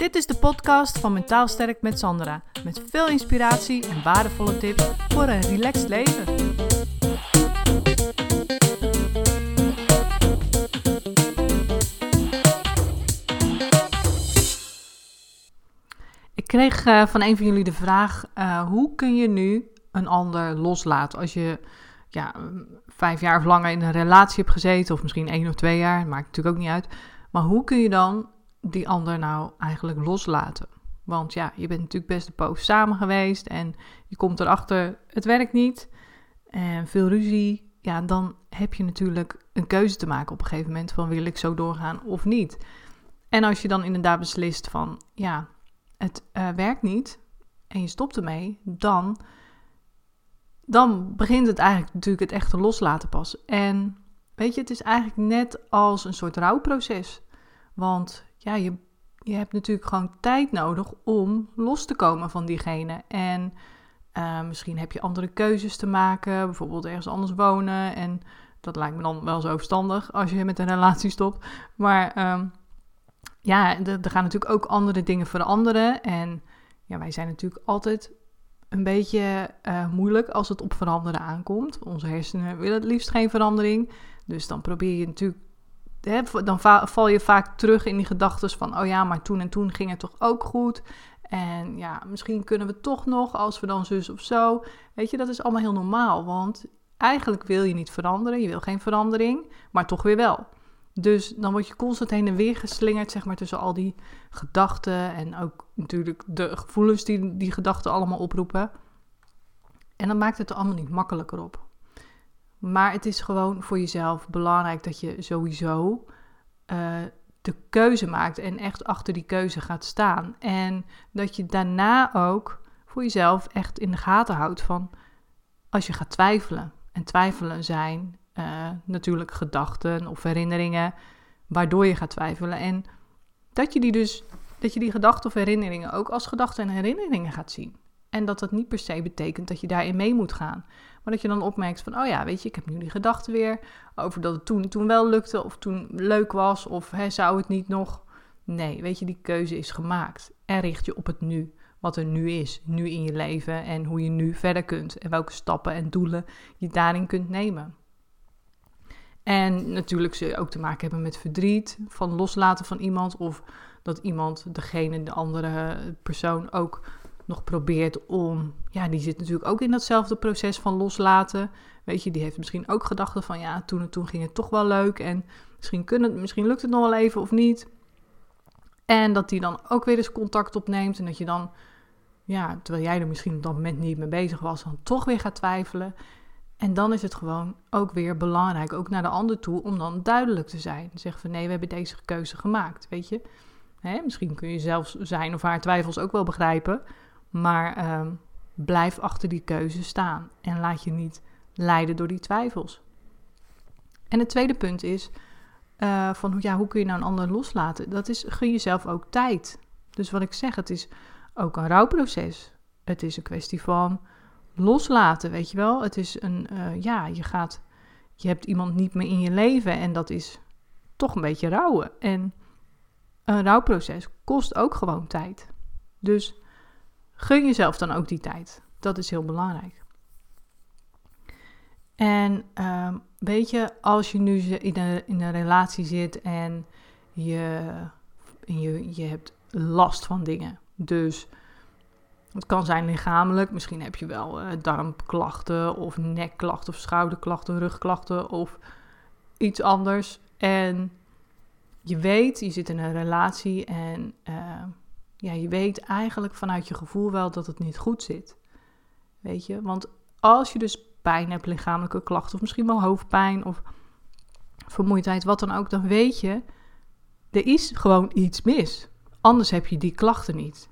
Dit is de podcast van Mentaal Sterk met Sandra. Met veel inspiratie en waardevolle tips voor een relaxed leven. Ik kreeg uh, van een van jullie de vraag: uh, hoe kun je nu een ander loslaten als je ja, vijf jaar of langer in een relatie hebt gezeten, of misschien één of twee jaar, maakt natuurlijk ook niet uit. Maar hoe kun je dan die ander nou eigenlijk loslaten? Want ja, je bent natuurlijk best een poos samen geweest en je komt erachter, het werkt niet en veel ruzie. Ja, dan heb je natuurlijk een keuze te maken op een gegeven moment van wil ik zo doorgaan of niet. En als je dan inderdaad beslist van ja, het uh, werkt niet en je stopt ermee, dan dan begint het eigenlijk natuurlijk het echte loslaten pas. En weet je, het is eigenlijk net als een soort rouwproces. Want ja, je, je hebt natuurlijk gewoon tijd nodig om los te komen van diegene. En uh, misschien heb je andere keuzes te maken, bijvoorbeeld ergens anders wonen. En dat lijkt me dan wel zo verstandig als je met een relatie stopt. Maar um, ja, er gaan natuurlijk ook andere dingen veranderen. En ja, wij zijn natuurlijk altijd een beetje uh, moeilijk als het op veranderen aankomt. Onze hersenen willen het liefst geen verandering. Dus dan probeer je natuurlijk. Dan val je vaak terug in die gedachten van: oh ja, maar toen en toen ging het toch ook goed. En ja, misschien kunnen we toch nog als we dan zus of zo. Weet je, dat is allemaal heel normaal. Want eigenlijk wil je niet veranderen. Je wil geen verandering, maar toch weer wel. Dus dan word je constant heen en weer geslingerd, zeg maar, tussen al die gedachten en ook natuurlijk de gevoelens die die gedachten allemaal oproepen. En dan maakt het er allemaal niet makkelijker op. Maar het is gewoon voor jezelf belangrijk dat je sowieso uh, de keuze maakt en echt achter die keuze gaat staan. En dat je daarna ook voor jezelf echt in de gaten houdt van als je gaat twijfelen. En twijfelen zijn uh, natuurlijk gedachten of herinneringen waardoor je gaat twijfelen. En dat je die dus, dat je die gedachten of herinneringen ook als gedachten en herinneringen gaat zien. En dat dat niet per se betekent dat je daarin mee moet gaan. Maar dat je dan opmerkt van, oh ja, weet je, ik heb nu die gedachten weer over dat het toen, toen wel lukte of toen leuk was of hè, zou het niet nog. Nee, weet je, die keuze is gemaakt. En richt je op het nu, wat er nu is, nu in je leven en hoe je nu verder kunt en welke stappen en doelen je daarin kunt nemen. En natuurlijk zul je ook te maken hebben met verdriet, van loslaten van iemand of dat iemand, degene, de andere persoon ook nog probeert om, ja, die zit natuurlijk ook in datzelfde proces van loslaten. Weet je, die heeft misschien ook gedachten van, ja, toen en toen ging het toch wel leuk en misschien, kunnen, misschien lukt het nog wel even of niet. En dat die dan ook weer eens contact opneemt en dat je dan, ja, terwijl jij er misschien op dat moment niet mee bezig was, dan toch weer gaat twijfelen. En dan is het gewoon ook weer belangrijk, ook naar de ander toe, om dan duidelijk te zijn. Zeggen van nee, we hebben deze keuze gemaakt, weet je. Hè, misschien kun je zelfs zijn of haar twijfels ook wel begrijpen, maar ehm, blijf achter die keuze staan en laat je niet leiden door die twijfels. En het tweede punt is uh, van ja, hoe kun je nou een ander loslaten? Dat is gun jezelf ook tijd. Dus wat ik zeg, het is ook een rouwproces. Het is een kwestie van loslaten, weet je wel. Het is een, uh, ja, je gaat, je hebt iemand niet meer in je leven en dat is toch een beetje rouwen. En een rouwproces kost ook gewoon tijd. Dus gun jezelf dan ook die tijd. Dat is heel belangrijk. En uh, weet je, als je nu in een, in een relatie zit en je, je, je hebt last van dingen. Dus het kan zijn lichamelijk, misschien heb je wel uh, darmklachten of nekklachten of schouderklachten, rugklachten of iets anders. En je weet, je zit in een relatie en uh, ja, je weet eigenlijk vanuit je gevoel wel dat het niet goed zit. Weet je, want als je dus pijn hebt, lichamelijke klachten of misschien wel hoofdpijn of vermoeidheid, wat dan ook, dan weet je, er is gewoon iets mis. Anders heb je die klachten niet.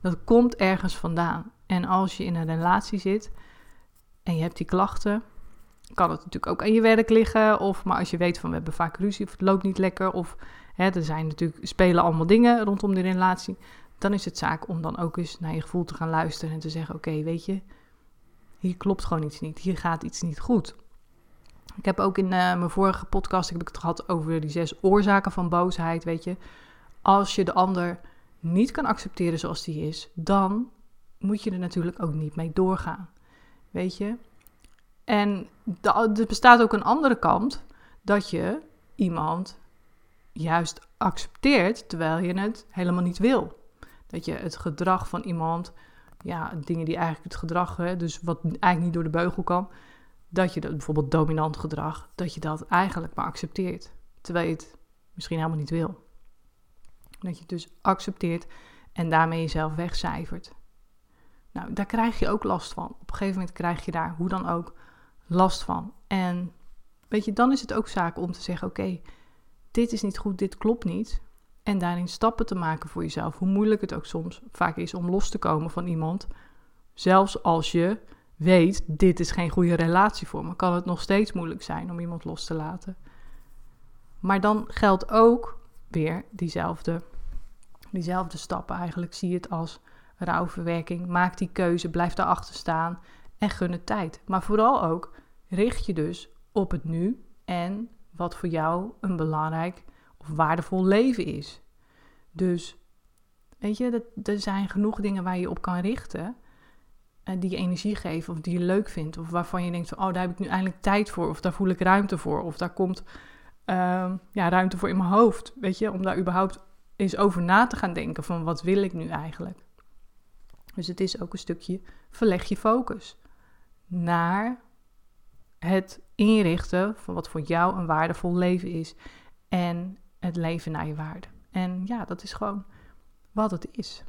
Dat komt ergens vandaan. En als je in een relatie zit en je hebt die klachten, kan het natuurlijk ook aan je werk liggen. Of maar als je weet van we hebben vaak ruzie of het loopt niet lekker. Of hè, er zijn natuurlijk, spelen allemaal dingen rondom die relatie. Dan is het zaak om dan ook eens naar je gevoel te gaan luisteren en te zeggen: Oké, weet je, hier klopt gewoon iets niet. Hier gaat iets niet goed. Ik heb ook in uh, mijn vorige podcast heb ik het gehad over die zes oorzaken van boosheid. Weet je, als je de ander niet kan accepteren zoals die is, dan moet je er natuurlijk ook niet mee doorgaan. Weet je? En er bestaat ook een andere kant dat je iemand juist accepteert terwijl je het helemaal niet wil. Dat je het gedrag van iemand, ja, dingen die eigenlijk het gedrag, hè, dus wat eigenlijk niet door de beugel kan, dat je dat bijvoorbeeld dominant gedrag, dat je dat eigenlijk maar accepteert. Terwijl je het misschien helemaal niet wil. Dat je het dus accepteert en daarmee jezelf wegcijfert. Nou, daar krijg je ook last van. Op een gegeven moment krijg je daar hoe dan ook last van. En weet je, dan is het ook zaak om te zeggen: oké, dit is niet goed, dit klopt niet. En daarin stappen te maken voor jezelf. Hoe moeilijk het ook soms vaak is om los te komen van iemand. Zelfs als je weet, dit is geen goede relatie voor me, kan het nog steeds moeilijk zijn om iemand los te laten. Maar dan geldt ook weer diezelfde, diezelfde stappen. Eigenlijk zie je het als rouwverwerking. Maak die keuze, blijf daarachter staan en gun het tijd. Maar vooral ook richt je dus op het nu en wat voor jou een belangrijk of waardevol leven is. Dus weet je, er zijn genoeg dingen waar je op kan richten. Uh, die je energie geven of die je leuk vindt. Of waarvan je denkt van, oh, daar heb ik nu eindelijk tijd voor. Of daar voel ik ruimte voor. Of daar komt uh, ja, ruimte voor in mijn hoofd. Weet je, om daar überhaupt eens over na te gaan denken van, wat wil ik nu eigenlijk? Dus het is ook een stukje, verleg je focus naar het inrichten van wat voor jou een waardevol leven is. En het leven naar je waarde. En ja, dat is gewoon wat het is.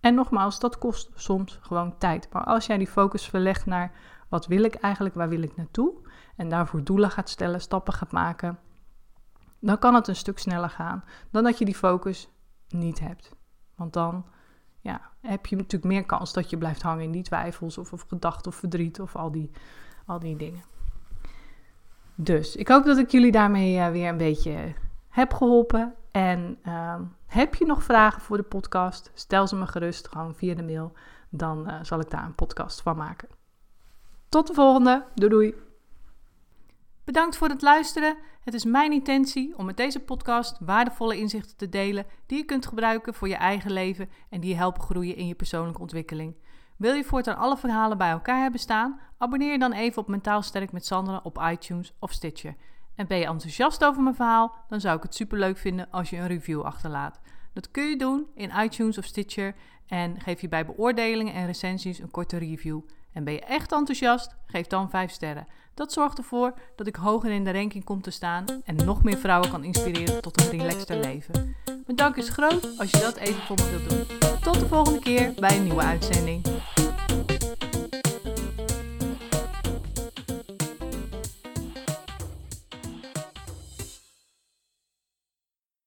En nogmaals, dat kost soms gewoon tijd. Maar als jij die focus verlegt naar wat wil ik eigenlijk, waar wil ik naartoe, en daarvoor doelen gaat stellen, stappen gaat maken, dan kan het een stuk sneller gaan dan dat je die focus niet hebt. Want dan ja, heb je natuurlijk meer kans dat je blijft hangen in die twijfels of, of gedachten of verdriet of al die, al die dingen. Dus ik hoop dat ik jullie daarmee uh, weer een beetje heb geholpen. En uh, heb je nog vragen voor de podcast? Stel ze me gerust gewoon via de mail. Dan uh, zal ik daar een podcast van maken. Tot de volgende. Doei doei. Bedankt voor het luisteren. Het is mijn intentie om met deze podcast waardevolle inzichten te delen die je kunt gebruiken voor je eigen leven en die je helpen groeien in je persoonlijke ontwikkeling. Wil je voortaan alle verhalen bij elkaar hebben staan? Abonneer je dan even op Mentaal Sterk met Sandra op iTunes of Stitcher. En ben je enthousiast over mijn verhaal? Dan zou ik het superleuk vinden als je een review achterlaat. Dat kun je doen in iTunes of Stitcher en geef je bij beoordelingen en recensies een korte review. En ben je echt enthousiast? Geef dan 5 sterren. Dat zorgt ervoor dat ik hoger in de ranking kom te staan en nog meer vrouwen kan inspireren tot een relaxter leven. Dank is groot als je dat even voor me wilt doen. Tot de volgende keer bij een nieuwe uitzending.